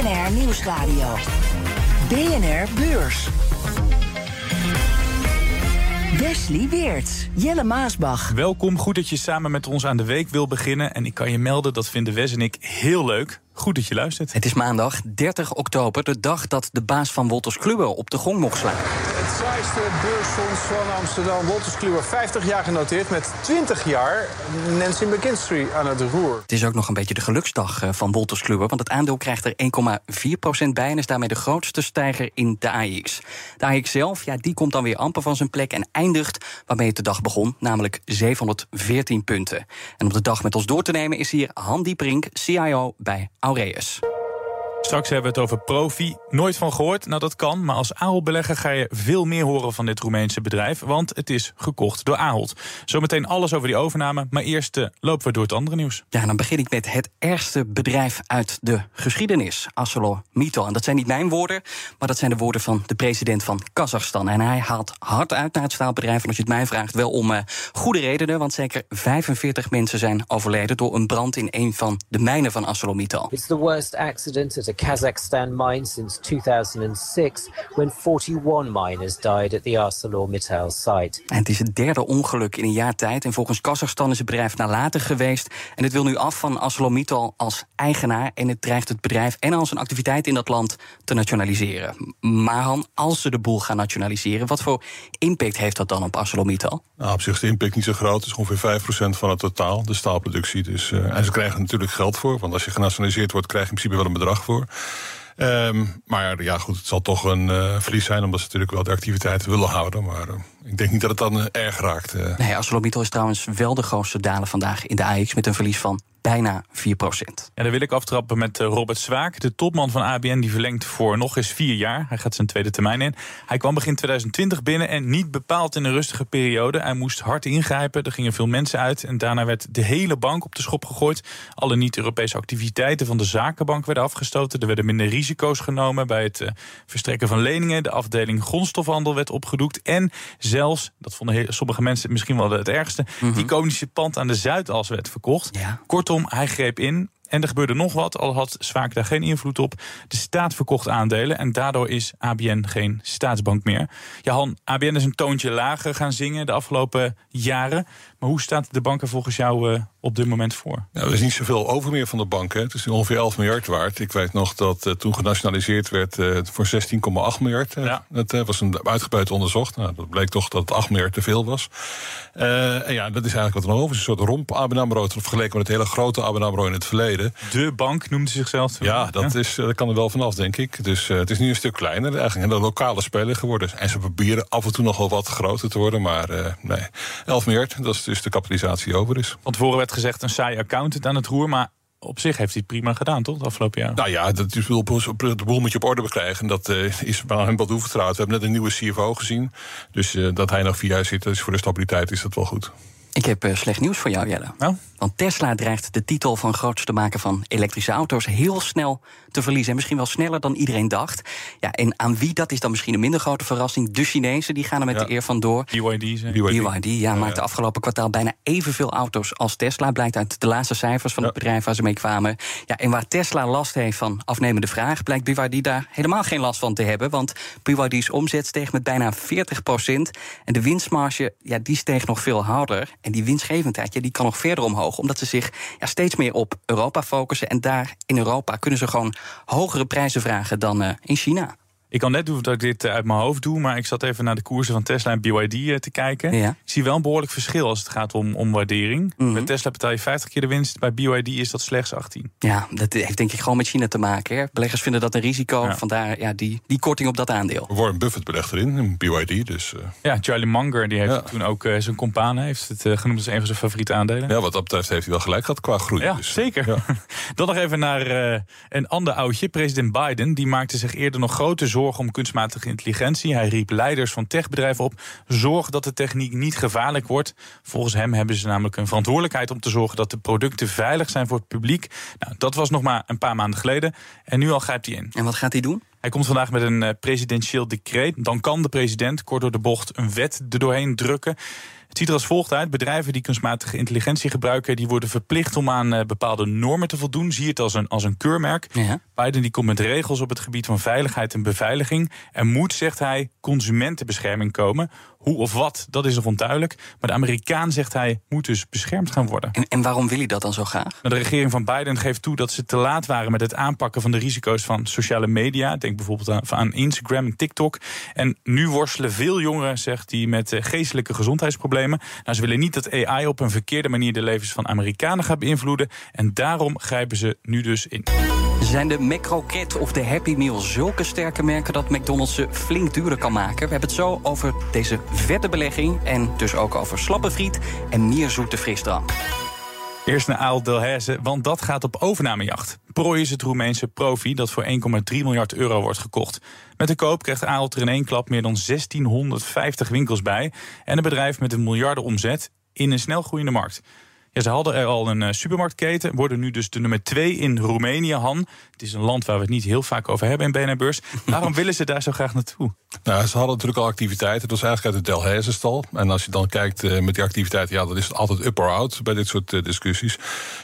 BNR Nieuwsradio. BNR Beurs. Wesley Weert, Jelle Maasbach. Welkom, goed dat je samen met ons aan de week wil beginnen. En ik kan je melden, dat vinden Wes en ik heel leuk. Goed dat je luistert. Het is maandag 30 oktober, de dag dat de baas van Wolters Kluwer op de gong mocht slaan. Het saaiste beursfonds van Amsterdam, Wolters Kluwer, 50 jaar genoteerd met 20 jaar Nancy McKinstry aan het roer. Het is ook nog een beetje de geluksdag eh, van Wolters Kluwer, want het aandeel krijgt er 1,4% bij en is daarmee de grootste stijger in de AX. De AX zelf, ja, die komt dan weer amper van zijn plek en eindigt waarmee het de dag begon, namelijk 714 punten. En om de dag met ons door te nemen is hier Han Dieperink, CIO bij Aureus. Straks hebben we het over Profi. Nooit van gehoord, nou dat kan. Maar als Ahold-belegger ga je veel meer horen van dit Roemeense bedrijf. Want het is gekocht door Ahold. Zometeen alles over die overname. Maar eerst uh, lopen we door het andere nieuws. Ja, dan begin ik met het ergste bedrijf uit de geschiedenis. ArcelorMittal. En dat zijn niet mijn woorden, maar dat zijn de woorden van de president van Kazachstan. En hij haalt hard uit naar het staalbedrijf. En als je het mij vraagt, wel om uh, goede redenen. Want zeker 45 mensen zijn overleden door een brand in een van de mijnen van ArcelorMittal. It's the worst accident at a Kazakhstan mine since 2006, when 41 miners died at the ArcelorMittal site. En het is het derde ongeluk in een jaar tijd. En volgens Kazachstan is het bedrijf nalatig geweest. En het wil nu af van ArcelorMittal als eigenaar. En het dreigt het bedrijf en al zijn activiteit in dat land te nationaliseren. Maar Han, als ze de boel gaan nationaliseren, wat voor impact heeft dat dan op ArcelorMittal? Nou, op zich is de impact niet zo groot. Het is ongeveer 5% van het totaal, de staalproductie. Dus, uh, en ze krijgen er natuurlijk geld voor. Want als je genationaliseerd wordt, krijg je in principe wel een bedrag voor. Um, maar ja, goed, het zal toch een uh, verlies zijn, omdat ze natuurlijk wel de activiteiten willen houden. Maar uh, ik denk niet dat het dan uh, erg raakt. Nee, ArcelorMittal is trouwens wel de grootste daler vandaag in de AX met een verlies van bijna 4 procent. Ja, dan wil ik aftrappen met Robert Zwaak, de topman van ABN, die verlengt voor nog eens vier jaar. Hij gaat zijn tweede termijn in. Hij kwam begin 2020 binnen en niet bepaald in een rustige periode. Hij moest hard ingrijpen, er gingen veel mensen uit en daarna werd de hele bank op de schop gegooid. Alle niet-Europese activiteiten van de zakenbank werden afgestoten. Er werden minder risico's genomen bij het uh, verstrekken van leningen. De afdeling grondstofhandel werd opgedoekt. En zelfs, dat vonden sommige mensen misschien wel het ergste, mm -hmm. die iconische pand aan de Zuidas werd verkocht. Ja. Kortom, hij greep in. En er gebeurde nog wat, al had Zwaak daar geen invloed op. De staat verkocht aandelen en daardoor is ABN geen staatsbank meer. Ja, Han, ABN is een toontje lager gaan zingen de afgelopen jaren. Maar hoe staat de bank er volgens jou uh, op dit moment voor? Nou, er is niet zoveel over meer van de bank. Hè. Het is ongeveer 11 miljard waard. Ik weet nog dat uh, toen genationaliseerd werd uh, voor 16,8 miljard. Ja. Dat was een uitgebreid onderzocht. Nou, dat bleek toch dat het 8 miljard te veel was. en ja, dat is eigenlijk wat er nog over is. Een soort romp ABN vergeleken met het hele grote ABN in het verleden. De bank noemde zichzelf. Ja, dat, ja? Is, dat kan er wel vanaf, denk ik. Dus het is nu een stuk kleiner. Eigenlijk een lokale speler geworden. En ze proberen af en toe nog wel wat groter te worden. Maar nee, 11 miljard, dat is dus de kapitalisatie over is. Van tevoren werd gezegd een saai accountant aan het roer, maar op zich heeft hij het prima gedaan, toch? Het afgelopen jaar. Nou ja, dat is wel de boel moet je op orde bekrijgen. Dat uh, is aan hem wat toevertrouwd. We hebben net een nieuwe CFO gezien. Dus uh, dat hij nog vier jaar zit, dus voor de stabiliteit is dat wel goed. Ik heb uh, slecht nieuws voor jou, Jelle. Oh? Want Tesla dreigt de titel van grootste maker van elektrische auto's heel snel te verliezen. En misschien wel sneller dan iedereen dacht. Ja, en aan wie dat is dan misschien een minder grote verrassing. De Chinezen die gaan er met ja. de eer vandoor. BYD, BYD, BYD ja, maakt de afgelopen kwartaal bijna evenveel auto's als Tesla. Blijkt uit de laatste cijfers van het bedrijf waar ze mee kwamen. Ja, en waar Tesla last heeft van afnemende vraag, blijkt BYD daar helemaal geen last van te hebben. Want BYD's omzet steeg met bijna 40 procent. En de winstmarge, ja, die steeg nog veel harder. En die winstgevendheid, die kan nog verder omhoog omdat ze zich ja, steeds meer op Europa focussen. En daar in Europa kunnen ze gewoon hogere prijzen vragen dan uh, in China. Ik kan net doen dat ik dit eh, uit mijn hoofd doe, maar ik zat even naar de koersen van Tesla en BYD eh, te kijken. Ja. Ik zie wel een behoorlijk verschil als het gaat om, om waardering. Mhm. Bij Tesla betaal je 50 keer de winst, bij BYD is dat slechts 18. Ja, dat heeft denk ik gewoon met China te maken. Hè. Beleggers vinden dat een risico, Ja. vandaar ja, die, die korting op dat aandeel. Warren Buffett belegt erin, in BYD. Dus eh, Ja, Charlie Munger die heeft Ja. toen ook zijn compaan heeft het genoemd als een van zijn favoriete aandelen. ja, wat dat betreft heeft hij wel gelijk gehad qua groei. Ja, Dus, zeker. ja. Dan nog even naar eh, een ander oudje. President Biden die maakte zich eerder nog grote zorgen om kunstmatige intelligentie. Hij riep leiders van techbedrijven op: zorg dat de techniek niet gevaarlijk wordt. Volgens hem hebben ze namelijk een verantwoordelijkheid om te zorgen dat de producten veilig zijn voor het publiek. Nou, dat was nog maar een paar maanden geleden. En nu al grijpt hij in. En wat gaat hij doen? Hij komt vandaag met een eh, presidentieel decreet. Dan kan de president kort door de bocht een wet er doorheen drukken. Het ziet er als volgt uit. Bedrijven die kunstmatige intelligentie gebruiken... die worden verplicht om aan eh, bepaalde normen te voldoen. Zie het als een, als een keurmerk. Ja. Biden die komt met regels op het gebied van veiligheid en beveiliging. Er moet, zegt hij, consumentenbescherming komen. Hoe of wat, dat is nog onduidelijk. Maar de Amerikaan, zegt hij, moet dus beschermd gaan worden. En, en waarom wil hij dat dan zo graag? De regering van Biden geeft toe dat ze te laat waren met het aanpakken van de risico's van sociale media. Denk bijvoorbeeld aan, aan Instagram en TikTok. En nu worstelen veel jongeren, zegt hij, met eh, geestelijke gezondheidsproblemen. Nou, ze willen niet dat AI op een verkeerde manier de levens van Amerikanen gaat beïnvloeden. En daarom grijpen ze nu dus in. Zijn de McCroket of de Happy Meal zulke sterke merken dat McDonald's ze flink duurder kan maken? We hebben het zo over deze vette belegging en dus ook over slappe friet en meer zoete frisdrank. Eerst naar Aal Delhaize, want dat gaat op overnamejacht. Prooi is het Roemeense profi dat voor 1,3 miljard euro wordt gekocht. Met de koop krijgt Ahold er in één klap meer dan 1650 winkels bij... en een bedrijf met een miljarden omzet in een snelgroeiende markt. Ja, ze hadden er al een eh, supermarktketen, worden nu dus de nummer 2 in Roemenië, Han. Het is een land waar we het niet heel vaak over hebben in BNR Beurs. Waarom willen ze daar zo graag naartoe? Nou, ze hadden natuurlijk al activiteiten. Het was eigenlijk uit de Delhaize-stal. En als je dan kijkt eh, met die activiteiten, ja, dan is het altijd up or out bij dit soort eh, discussies.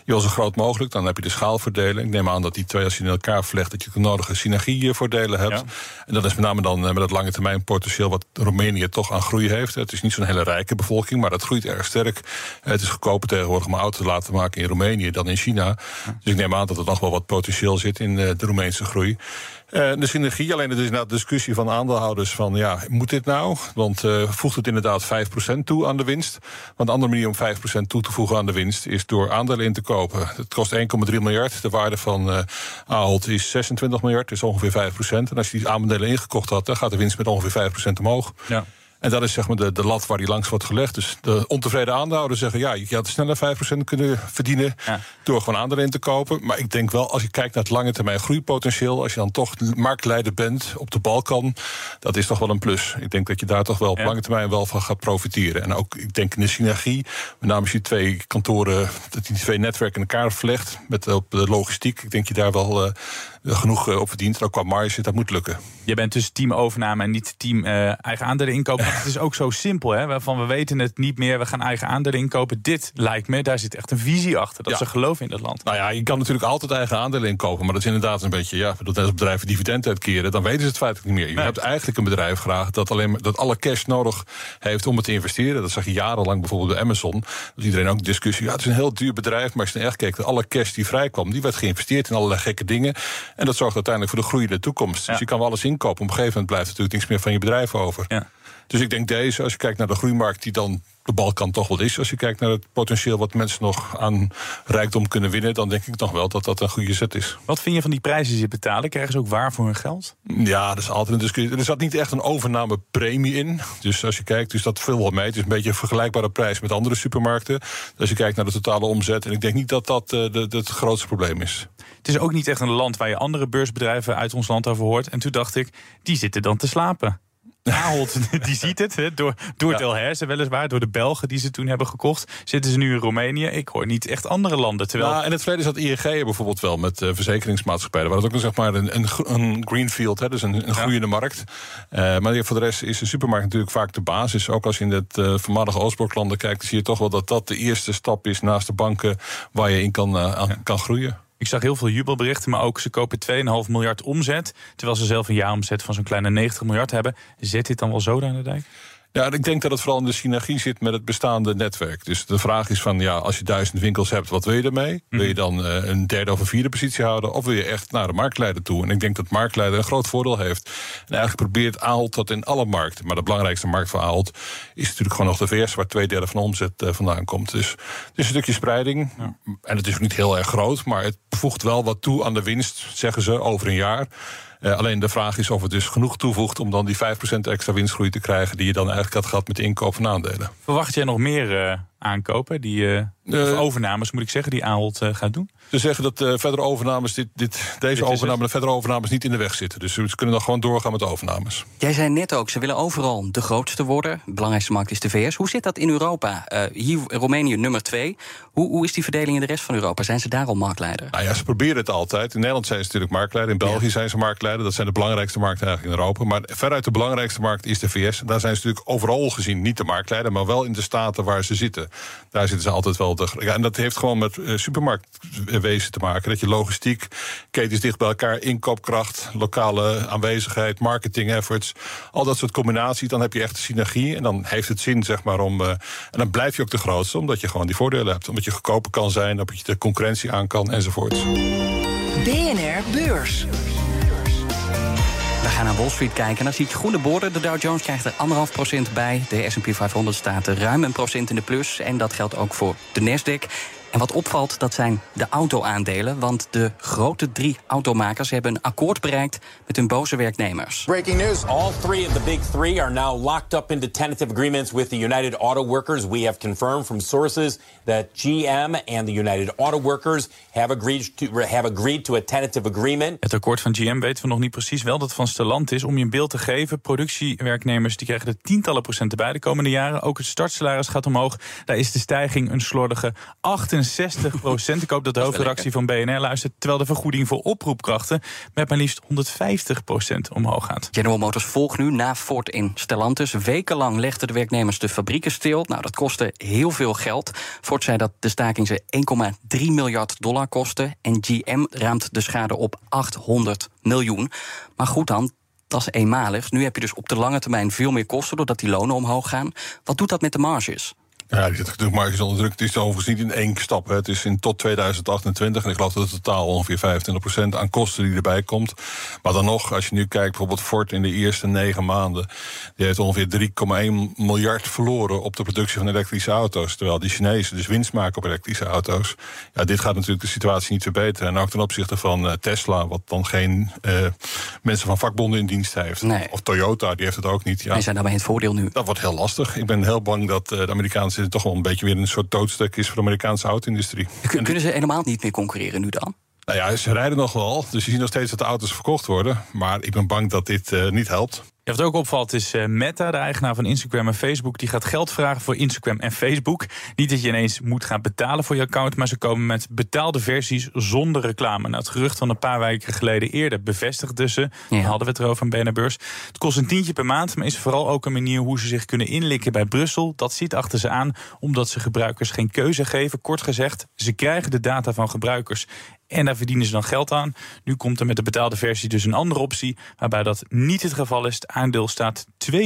Je wil zo groot mogelijk, dan heb je de schaalverdeling. Ik neem aan dat die twee, als je in elkaar vlecht, dat je de nodige synergievoordelen hebt. Ja. En dat is met name dan eh, met het lange termijn potentieel wat Roemenië toch aan groei heeft. Het is niet zo'n hele rijke bevolking, maar dat groeit erg sterk. Het is goedkoper tegenwoordig om een auto te laten maken in Roemenië dan in China. Dus ik neem aan dat er nog wel wat potentieel zit in de Roemeense groei. Eh, de synergie, alleen het is de discussie van aandeelhouders van ja, moet dit nou? Want eh, voegt het inderdaad 5% toe aan de winst? Want de andere manier om 5% toe te voegen aan de winst is door aandelen in te kopen. Het kost 1,3 miljard. De waarde van eh Ahold is 26 miljard, dus ongeveer 5%. En als je die aandelen ingekocht had, dan gaat de winst met ongeveer 5% omhoog. Ja. En dat is zeg maar de, de lat waar die langs wordt gelegd. Dus de ontevreden aandeelhouders zeggen... ja, je had sneller 5% kunnen verdienen Ja. door gewoon aandelen in te kopen. Maar ik denk wel, als je kijkt naar het lange termijn groeipotentieel... als je dan toch marktleider bent op de Balkan... dat is toch wel een plus. Ik denk dat je daar toch wel op Ja. lange termijn wel van gaat profiteren. En ook, ik denk in de synergie, met name als je twee kantoren... dat je die twee netwerken in elkaar vlecht met op de logistiek... ik denk je daar wel eh, genoeg eh, op verdient. En ook qua marge, dat moet lukken. Je bent dus team overname en niet team eh, eigen aandelen inkopen. Het is ook zo simpel, hè? Waarvan we weten het niet meer, we gaan eigen aandelen inkopen. Dit lijkt me, daar zit echt een visie achter. Dat Ja. ze geloven in dat land. Nou ja, je kan natuurlijk altijd eigen aandelen inkopen. Maar dat is inderdaad een beetje, ja, dat als bedrijven dividend uitkeren, dan weten ze het feitelijk niet meer. Je Nee. hebt eigenlijk een bedrijf graag dat alleen maar dat alle cash nodig heeft om het te investeren. Dat zag je jarenlang bijvoorbeeld bij Amazon. Dus iedereen ook discussie. Ja, het is een heel duur bedrijf. Maar als je echt kijkt, alle cash die vrijkwam, die werd geïnvesteerd in allerlei gekke dingen. En dat zorgt uiteindelijk voor de groei in de toekomst. Dus je kan wel alles inkopen. Op een gegeven moment blijft er natuurlijk niks meer van je bedrijf over. Ja. Dus ik denk deze, als je kijkt naar de groeimarkt, die dan de Balkan toch wel is. Als je kijkt naar het potentieel wat mensen nog aan rijkdom kunnen winnen, dan denk ik nog wel dat dat een goede zet is. Wat vind je van die prijzen die ze betalen? Krijgen ze ook waar voor hun geld? Ja, dat is altijd een discussie. Er zat niet echt een overnamepremie in. Dus als je kijkt, dus dat veel wel mee. Het is een beetje een vergelijkbare prijs met andere supermarkten. Dus als je kijkt naar de totale omzet. En ik denk niet dat dat eh, de, de- het grootste probleem is. Het is ook niet echt een land waar je andere beursbedrijven uit ons land over hoort. En toen dacht ik, die zitten dan te slapen. Ahold, die ziet het, hè, door, door Ja. Delhaize weliswaar, door de Belgen die ze toen hebben gekocht. Zitten ze nu in Roemenië? Ik hoor niet echt andere landen. Terwijl, Nou, in het verleden zat ING bijvoorbeeld wel met eh, verzekeringsmaatschappijen. Waar het ook een, zeg maar een, een, een greenfield, hè, dus een, een groeiende markt. Eh, maar voor de rest is de supermarkt natuurlijk vaak de basis. Ook als je in het eh voormalige Oostbloklanden kijkt, zie je toch wel dat dat de eerste stap is naast de banken waar je in kan, aan, kan groeien. Ik zag heel veel jubelberichten, maar ook ze kopen 2,5 miljard omzet. Terwijl ze zelf een jaaromzet van zo'n kleine 90 miljard hebben. Zet dit dan wel zo aan de dijk? Ja, ik denk dat het vooral in de synergie zit met het bestaande netwerk. Dus de vraag is van, ja, als je duizend winkels hebt, wat wil je ermee? Wil je dan uh, een derde of een vierde positie houden? Of wil je echt naar de marktleider toe? En ik denk dat marktleider een groot voordeel heeft. En eigenlijk probeert Ahold dat in alle markten. Maar de belangrijkste markt voor Ahold is natuurlijk gewoon nog de VS... waar twee derde van de omzet uh, vandaan komt. Dus het is een stukje spreiding. Ja. En het is ook niet heel erg groot, maar het voegt wel wat toe aan de winst, zeggen ze, over een jaar. Uh, alleen de vraag is of het dus genoeg toevoegt om dan die 5% extra winstgroei te krijgen die je dan eigenlijk had gehad met de inkoop van aandelen. Verwacht jij nog meer uh, aankopen, die, uh, overnames moet ik zeggen, die Ahold gaat doen? Ze zeggen dat uh, verdere overnames, dit, dit, deze dit overname en verdere overnames niet in de weg zitten. Dus ze kunnen dan gewoon doorgaan met overnames. Jij zei net ook, ze willen overal de grootste worden. De belangrijkste markt is de VS. Hoe zit dat in Europa? Uh, hier Roemenië nummer twee. Hoe, hoe is die verdeling in de rest van Europa? Zijn ze daar al marktleider? Nou ja, ze proberen het altijd. In Nederland zijn ze natuurlijk marktleider. In België ja. zijn ze marktleider. Dat zijn de belangrijkste markten eigenlijk in Europa. Maar veruit de belangrijkste markt is de VS. Daar zijn ze natuurlijk overal gezien niet de marktleider, maar wel in de staten waar ze zitten. Daar zitten ze altijd wel. De, ja, en dat heeft gewoon met uh, supermarktwezen te maken. Dat je logistiek, ketens dicht bij elkaar, inkoopkracht, lokale aanwezigheid, marketing efforts, al dat soort combinaties, dan heb je echt een synergie. En dan heeft het zin, zeg maar, om. Uh, en dan blijf je ook de grootste, omdat je gewoon die voordelen hebt. Omdat je goedkoper kan zijn, dat je de concurrentie aan kan enzovoorts. BNR Beurs. We gaan naar Wall Street kijken. En dan zie ik groene borden. De Dow Jones krijgt er 1,5% bij. De S&P 500 staat er ruim een procent in de plus. En dat geldt ook voor de Nasdaq. En wat opvalt, dat zijn de auto-aandelen. Want de grote drie automakers hebben een akkoord bereikt met hun boze werknemers. Breaking news. All three of the big three are now locked up into tentative agreements with the United Auto Workers. We have confirmed from sources that GM and the United Auto Workers have agreed to, have agreed to a tentative agreement. Het akkoord van GM weten we nog niet precies. Wel dat van Stellantis is. Om je een beeld te geven, productiewerknemers die krijgen er tientallen procenten bij de komende jaren. Ook het startsalaris gaat omhoog. Daar is de stijging een slordige 68 60 procent. Ik hoop dat de hoofdredactie van BNR luistert. Terwijl de vergoeding voor oproepkrachten met maar liefst 150 procent omhoog gaat. General Motors volgt nu na Ford in Stellantis. Wekenlang legden de werknemers de fabrieken stil. Nou, dat kostte heel veel geld. Ford zei dat de staking ze 1,3 miljard dollar kostte. En GM raamt de schade op 800 miljoen. Maar goed dan, dat is eenmalig. Nu heb je dus op de lange termijn veel meer kosten doordat die lonen omhoog gaan. Wat doet dat met de marges? Ja, die zit natuurlijk marges onder druk. Het is overigens niet in één stap. Hè. Het is in tot 2028. En ik geloof dat het totaal ongeveer 25% aan kosten die erbij komt. Maar dan nog, als je nu kijkt, bijvoorbeeld Ford in de eerste negen maanden. Die heeft ongeveer 3,1 miljard verloren op de productie van elektrische auto's. Terwijl die Chinezen dus winst maken op elektrische auto's. Ja, dit gaat natuurlijk de situatie niet verbeteren. En ook ten opzichte van uh, Tesla, wat dan geen uh, mensen van vakbonden in dienst heeft. Nee. Of Toyota, die heeft het ook niet. Ja. En zijn daarbij het voordeel nu? Dat wordt heel lastig. Ik ben heel bang dat uh, de Amerikaanse het toch wel een beetje weer een soort doodstuk is voor de Amerikaanse auto-industrie. Kunnen ze helemaal niet meer concurreren nu dan? Nou ja, ze rijden nog wel. Dus je ziet nog steeds dat de auto's verkocht worden. Maar ik ben bang dat dit uh, niet helpt. Ja, wat ook opvalt is uh, Meta, de eigenaar van Instagram en Facebook. Die gaat geld vragen voor Instagram en Facebook. Niet dat je ineens moet gaan betalen voor je account. Maar ze komen met betaalde versies zonder reclame. Nou, het gerucht van een paar weken geleden eerder bevestigde ze. Ja. hadden we het erover aan BNR Beurs. Het kost een tientje per maand. Maar is vooral ook een manier hoe ze zich kunnen inlikken bij Brussel. Dat ziet achter ze aan. Omdat ze gebruikers geen keuze geven. Kort gezegd, ze krijgen de data van gebruikers. En daar verdienen ze dan geld aan. Nu komt er met de betaalde versie dus een andere optie. Waarbij dat niet het geval is. Het aandeel staat 2,5%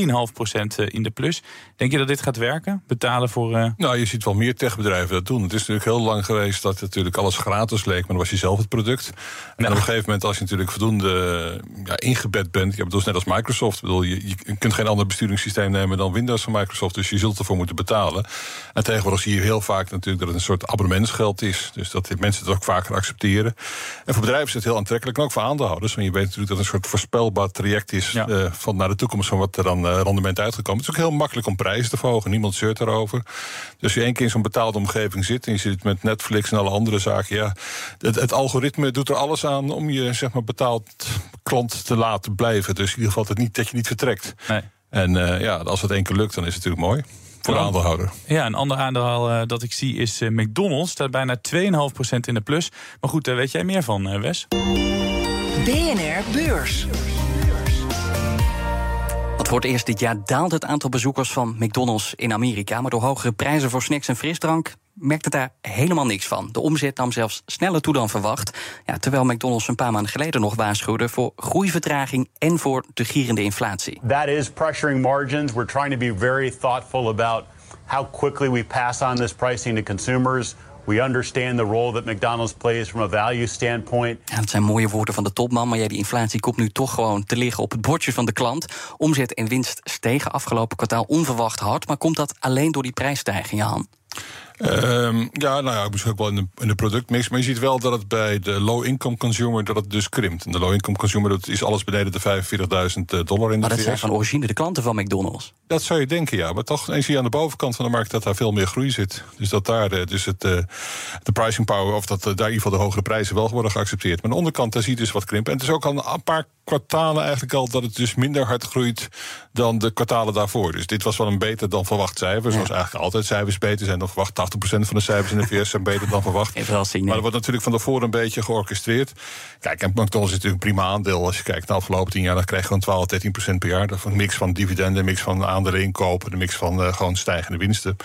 in de plus. Denk je dat dit gaat werken? Betalen voor. Uh... Nou, je ziet wel meer techbedrijven dat doen. Het is natuurlijk heel lang geweest dat natuurlijk alles gratis leek. Maar dan was je zelf het product. En op een gegeven moment, als je natuurlijk voldoende ja, ingebed bent. Ja, bedoel, net als Microsoft. Ik bedoel, je, je kunt geen ander besturingssysteem nemen dan Windows van Microsoft. Dus je zult ervoor moeten betalen. En tegenwoordig zie je heel vaak natuurlijk dat het een soort abonnementsgeld is. Dus dat mensen het ook vaker accepteren. En voor bedrijven is het heel aantrekkelijk. En ook voor aandeelhouders. Want je weet natuurlijk dat het een soort voorspelbaar traject is. Ja. Uh, van naar de toekomst van wat er dan uh, rendement uitgekomen. Het is ook heel makkelijk om prijzen te verhogen. Niemand zeurt erover. Dus je één keer in zo'n betaalde omgeving zit. En je zit met Netflix en alle andere zaken. Ja, het, het, algoritme doet er alles aan om je zeg maar, betaald klant te laten blijven. Dus in ieder geval dat, niet, dat je niet vertrekt. Nee. En uh, ja, als het één keer lukt, dan is het natuurlijk mooi. Voor de aandeelhouder. Ja, een ander aandeel uh, dat ik zie is uh, McDonald's. Staat bijna 2,5% in de plus. Maar goed, daar weet jij meer van, uh, Wes? BNR Beurs. Wat Voor het eerst dit jaar daalt het aantal bezoekers van McDonald's in Amerika. Maar door hogere prijzen voor snacks en frisdrank merkt het daar helemaal niks van. De omzet nam zelfs sneller toe dan verwacht. Ja, terwijl McDonald's een paar maanden geleden nog waarschuwde voor groeivertraging en voor de gierende inflatie. That is pressuring margins. We're trying to be very thoughtful about how quickly we pass on this pricing to consumers. We understand the role that McDonald's plays from a value standpoint. Ja, dat zijn mooie woorden van de topman, maar ja, die inflatie komt nu toch gewoon te liggen op het bordje van de klant. Omzet en winst stegen afgelopen kwartaal onverwacht hard, maar komt dat alleen door die prijsstijgingen, Han? Um, ja, nou ja, misschien ook wel in de, in de productmix. Maar je ziet wel dat het bij de low-income consumer dat het dus krimpt. En de low-income consumer dat is alles beneden de 45.000 eh, dollar in de Maar dat VS. zijn van origine de klanten van McDonald's. Dat zou je denken, ja. Maar toch eens zie je aan de bovenkant van de markt dat daar veel meer groei zit. Dus dat daar eh, dus het, eh, de pricing power, of dat daar in ieder geval de hogere prijzen wel worden geaccepteerd. Maar aan de onderkant, daar zie je dus wat krimpen. En het is ook al een paar kwartalen eigenlijk al dat het dus minder hard groeit dan de kwartalen daarvoor. Dus dit was wel een beter dan verwacht cijfer. Zoals eigenlijk altijd cijfers beter zijn dan verwacht. 80% van de cijfers in de VS zijn beter dan verwacht. Even wel zien. Maar dat wordt natuurlijk van tevoren een beetje georchestreerd. Kijk, en McDonald's is natuurlijk een prima aandeel. Als je kijkt naar de afgelopen tien jaar, dan krijg je gewoon 12, 13 procent per jaar. Dat is een mix van dividenden, een mix van aandelen inkopen, een mix van eh, gewoon stijgende winsten.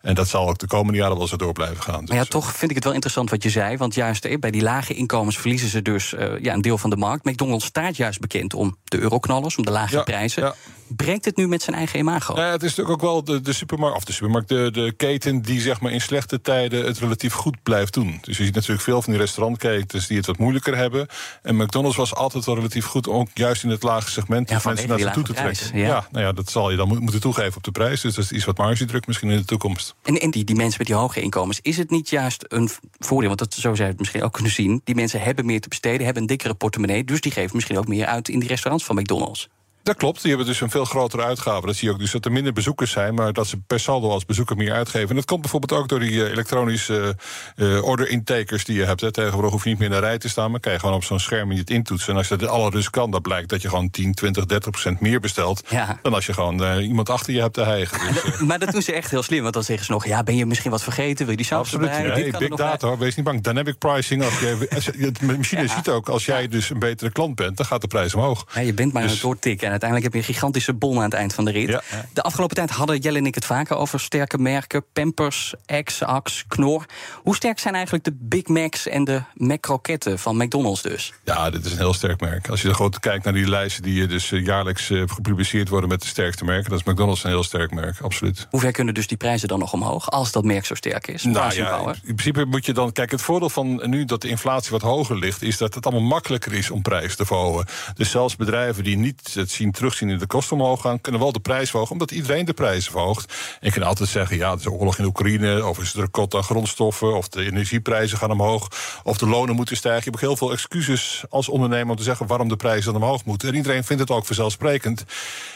En dat zal ook de komende jaren wel zo door blijven gaan. Dus, Maar ja, toch vind ik het wel interessant wat je zei. Want juist eh, bij die lage inkomens verliezen ze dus eh, ja, een deel van de markt. McDonald's staat juist bekend om de euroknallers, om de lage Ja, prijzen. ja. Breekt het nu met zijn eigen imago? Nou ja, het is natuurlijk ook wel de, de supermarkt, of de supermarkt, de, de keten die zeg maar in slechte tijden het relatief goed blijft doen. Dus je ziet natuurlijk veel van die restaurantketens die het wat moeilijker hebben. En McDonald's was altijd wel relatief goed, ook juist in het lage segment, Ja, mensen naar zich toe te trekken. ja. nou ja, dat zal je dan mo- moeten toegeven op de prijs. Dus dat is iets wat margedruk misschien in de toekomst. En, die, die mensen met die hoge inkomens, is het niet juist een voordeel? Want dat, zo zou je het misschien ook kunnen zien. Die mensen hebben meer te besteden, hebben een dikkere portemonnee. Dus die geven misschien ook meer uit in die restaurants van McDonald's. Dat klopt, die hebben dus een veel grotere uitgave. Dat zie je ook dus dat er minder bezoekers zijn, maar dat ze per saldo als bezoeker meer uitgeven. En dat komt bijvoorbeeld ook door die eh, elektronische eh, order intakers die je hebt. Hè. Tegenwoordig hoef je niet meer in de rij te staan, maar kan je gewoon op zo'n scherm het intoetsen. En als je dat alle rust kan, dan blijkt dat je gewoon 10, 20, 30 procent meer bestelt. Ja. Dan als je gewoon eh, iemand achter je hebt te hijgen. Dus, eh, Maar dat doen ze echt heel slim. Want dan zeggen ze nog, ja, ben je misschien wat vergeten? Wil je die saus Absoluut. erbij? Ja, hey, er big nog bij. data wees niet bang. Dynamic pricing. Als je, de machine ziet ook, als jij dus een betere klant bent, dan gaat de prijs omhoog. Ja, je bent maar aan Dus- het doortikken. En uiteindelijk heb je een gigantische bon aan het eind van de rit. Ja. De afgelopen tijd hadden Jelle en ik het vaker over sterke merken. Pampers, X, Axe, Knor. Hoe sterk zijn eigenlijk de Big Macs en de McCroketten van McDonald's dus? Ja, dit is een heel sterk merk. Als je gewoon kijkt naar die lijsten die eh, dus eh, jaarlijks eh, gepubliceerd worden met de sterkste merken, dan is McDonald's een heel sterk merk, absoluut. Hoe ver kunnen dus die prijzen dan nog omhoog als dat merk zo sterk is? Nou ja, in principe moet je dan. Kijk, het voordeel van nu dat de inflatie wat hoger ligt, is dat het allemaal makkelijker is om prijs te verhogen. Dus zelfs bedrijven die niet het zien terugzien in de kosten omhoog gaan, kunnen wel de prijs verhogen, omdat iedereen de prijzen verhoogt. En je kan altijd zeggen, ja, het is oorlog in Oekraïne, of is er kot aan grondstoffen, of de energieprijzen gaan omhoog, of de lonen moeten stijgen. Je hebt heel veel excuses als ondernemer om te zeggen waarom de prijzen dan omhoog moeten. En iedereen vindt het ook vanzelfsprekend.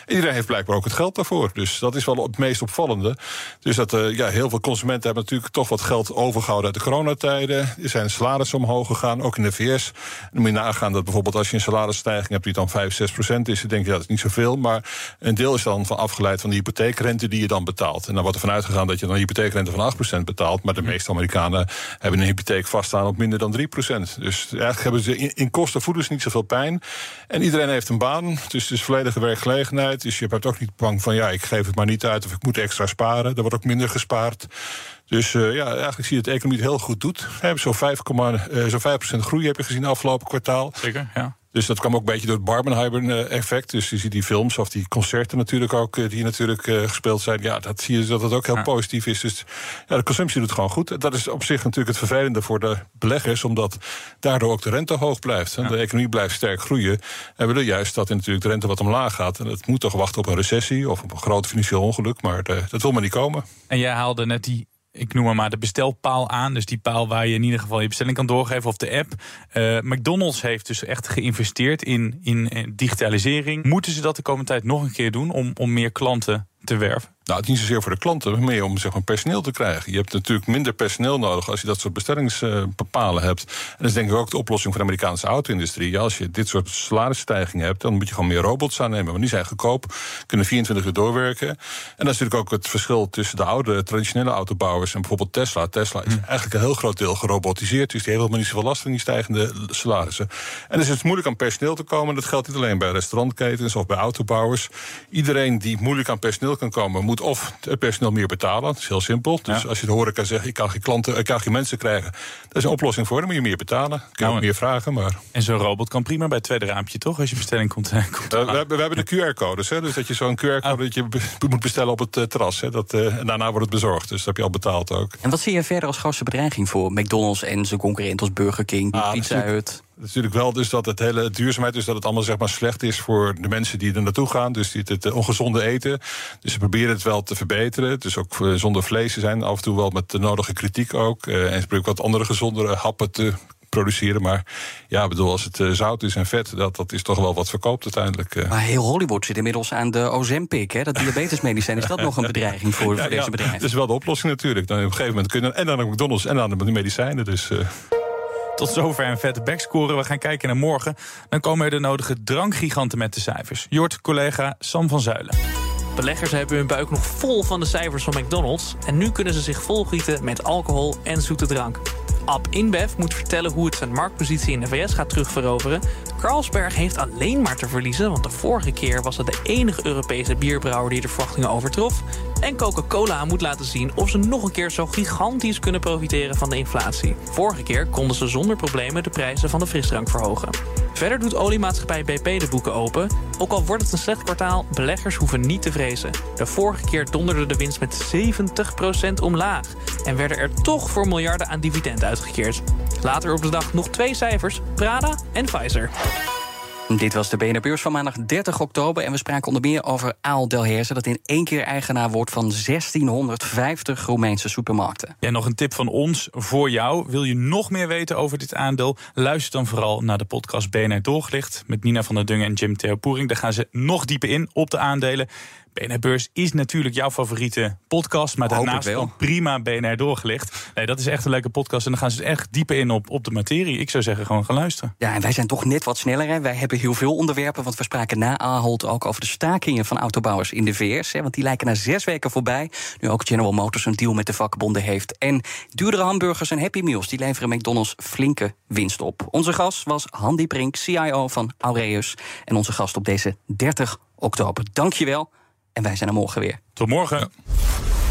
En iedereen heeft blijkbaar ook het geld daarvoor. Dus dat is wel het meest opvallende. Dus dat eh, ja, heel veel consumenten hebben natuurlijk toch wat geld overgehouden uit de coronatijden. Er zijn salarissen omhoog gegaan, ook in de VS. Dan moet je nagaan dat bijvoorbeeld als je een salarisstijging hebt die dan 5, 6 procent is, dan denk je ja, dat is niet zoveel. Maar een deel is dan van afgeleid van de hypotheekrente die je dan betaalt. En dan wordt er vanuit gegaan dat je dan een hypotheekrente van 8 procent betaalt. Maar de meeste Amerikanen hebben een hypotheek vaststaan op minder dan 3 procent. Dus eigenlijk hebben ze in, in kosten voelen ze niet zoveel pijn. En iedereen heeft een baan, dus het is volledige werkgelegenheid. Dus je bent ook niet bang van ja, ik geef het maar niet uit of ik moet extra sparen. Er wordt ook minder gespaard. Dus eh, ja, eigenlijk zie je dat de economie het heel goed doet. We hebben zo'n 5, eh, zo'n 5% groei heb je gezien afgelopen kwartaal. Zeker, ja. Dus dat kwam ook een beetje door het Barbenheimer-effect. Dus je ziet die films of die concerten natuurlijk ook, eh, die natuurlijk eh, gespeeld zijn. Ja, dat zie je dat het ook heel Ja. positief is. Dus ja, de consumptie doet gewoon goed. Dat is op zich natuurlijk het vervelende voor de beleggers, omdat daardoor ook de rente hoog blijft. hè. De economie blijft sterk groeien. En we willen juist dat natuurlijk de rente wat omlaag gaat. En het moet toch wachten op een recessie of op een groot financieel ongeluk. Maar eh, dat wil maar niet komen. En jij haalde net die, ik noem maar, maar de bestelpaal aan. Dus die paal waar je in ieder geval je bestelling kan doorgeven of de app. Eh, McDonald's heeft dus echt geïnvesteerd in, in, eh, digitalisering. Moeten ze dat de komende tijd nog een keer doen om, om meer klanten te werven? Nou, het is niet zozeer voor de klanten, maar meer om zeg maar, personeel te krijgen. Je hebt natuurlijk minder personeel nodig als je dat soort bestellingspalen hebt. En dat is denk ik ook de oplossing voor de Amerikaanse auto-industrie. Ja, als je dit soort salarisstijgingen hebt, dan moet je gewoon meer robots aannemen. Want die zijn goedkoop, kunnen 24 uur doorwerken. En dat is natuurlijk ook het verschil tussen de oude, traditionele autobouwers en bijvoorbeeld Tesla. Tesla is eigenlijk een heel groot deel gerobotiseerd, dus die heeft helemaal niet zoveel last van die stijgende salarissen. En dus het is moeilijk aan personeel te komen. Dat geldt niet alleen bij restaurantketens of bij autobouwers. Iedereen die moeilijk aan personeel kan komen, moet of het personeel meer betalen. Dat is heel simpel. Dus als je de horeca zegt, ik kan geen klanten, ik kan geen mensen krijgen. Dat is een oplossing voor. Dan moet je meer betalen. Kun je Nou, ook meer vragen. Maar En zo'n robot kan prima bij het tweede raampje, toch? Als je bestelling komt. eh, komt Uh, we, hebben, we hebben de QR-codes, hè? dus dat je zo'n QR-code dat je moet bestellen op het eh, terras. Hè? Dat, eh, en daarna wordt het bezorgd, dus dat heb je al betaald ook. En wat zie je verder als grootste bedreiging voor McDonald's en zijn concurrent als Burger King, die Ah, Pizza natuurlijk. Hut? Natuurlijk wel dus dat het hele duurzaamheid, dus dat het allemaal zeg maar slecht is voor de mensen die er naartoe gaan. Dus die het, het ongezonde eten. Dus ze proberen het wel te verbeteren. Dus ook eh, zonder vlees te zijn. Af en toe wel met de nodige kritiek ook. Eh, en ze proberen wat andere gezondere happen te produceren. Maar ja, ik bedoel, als het eh, zout is en vet, dat, dat is toch wel wat verkoopt uiteindelijk. eh. Maar heel Hollywood zit inmiddels aan de Ozempic, hè, dat diabetesmedicijn. Is dat nog een bedreiging voor, Ja, voor ja, deze bedrijven? Dat is wel de oplossing natuurlijk. Dan op een gegeven moment kunnen en aan de McDonald's en aan de medicijnen. Dus. eh, Tot zover een vette backscore. We gaan kijken naar morgen. Dan komen er de nodige drankgiganten met de cijfers. Jort, collega Sam van Zuilen. Beleggers hebben hun buik nog vol van de cijfers van McDonald's. En nu kunnen ze zich volgieten met alcohol en zoete drank. Ab InBev moet vertellen hoe het zijn marktpositie in de VS gaat terugveroveren. Carlsberg heeft alleen maar te verliezen, want de vorige keer was het de enige Europese bierbrouwer die de verwachtingen overtrof. En Coca-Cola moet laten zien of ze nog een keer zo gigantisch kunnen profiteren van de inflatie. Vorige keer konden ze zonder problemen de prijzen van de frisdrank verhogen. Verder doet oliemaatschappij BP de boeken open. Ook al wordt het een slecht kwartaal, beleggers hoeven niet te vrezen. De vorige keer donderde de winst met 70% omlaag. En werden er toch voor miljarden aan dividend uitgekeerd. Later op de dag nog twee cijfers, Prada en Pfizer. Dit was de BNR Beurs van maandag 30 oktober. En we spraken onder meer over Aal Delhaize... dat in één keer eigenaar wordt van 1650 Roemeense supermarkten. Ja, nog een tip van ons voor jou. Wil je nog meer weten over dit aandeel? Luister dan vooral naar de podcast BNR Doorgelicht... met Nina van der Dungen en Jim Theo Poering. Daar gaan ze nog dieper in op de aandelen. BNR Beurs is natuurlijk jouw favoriete podcast... maar daarnaast ook prima BNR Doorgelicht. Nee, dat is echt een leuke podcast. En dan gaan ze echt dieper in op, op de materie. Ik zou zeggen, gewoon gaan luisteren. Ja, en wij zijn toch net wat sneller. Hè? Wij hebben heel veel onderwerpen, want we spraken na Ahold ook over de stakingen van autobouwers in de VS. Hè, want die lijken na zes weken voorbij. Nu ook General Motors een deal met de vakbonden heeft. En duurdere hamburgers en Happy Meals die leveren McDonald's flinke winst op. Onze gast was Handy Brink, CIO van Aureus. En onze gast op deze 30 oktober. Dankjewel. En wij zijn er morgen weer. Tot morgen.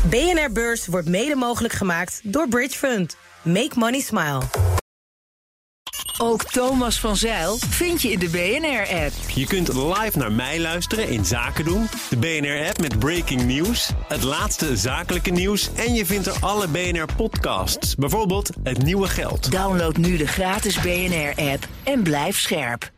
BNR Beurs wordt mede mogelijk gemaakt door Bridge Fund. Make money smile. Ook Thomas van Zeil vind je in de BNR-app. Je kunt live naar mij luisteren in Zaken doen. De BNR-app met breaking news. Het laatste zakelijke nieuws. En je vindt er alle BNR-podcasts. Bijvoorbeeld Het Nieuwe Geld. Download nu de gratis BNR-app en blijf scherp.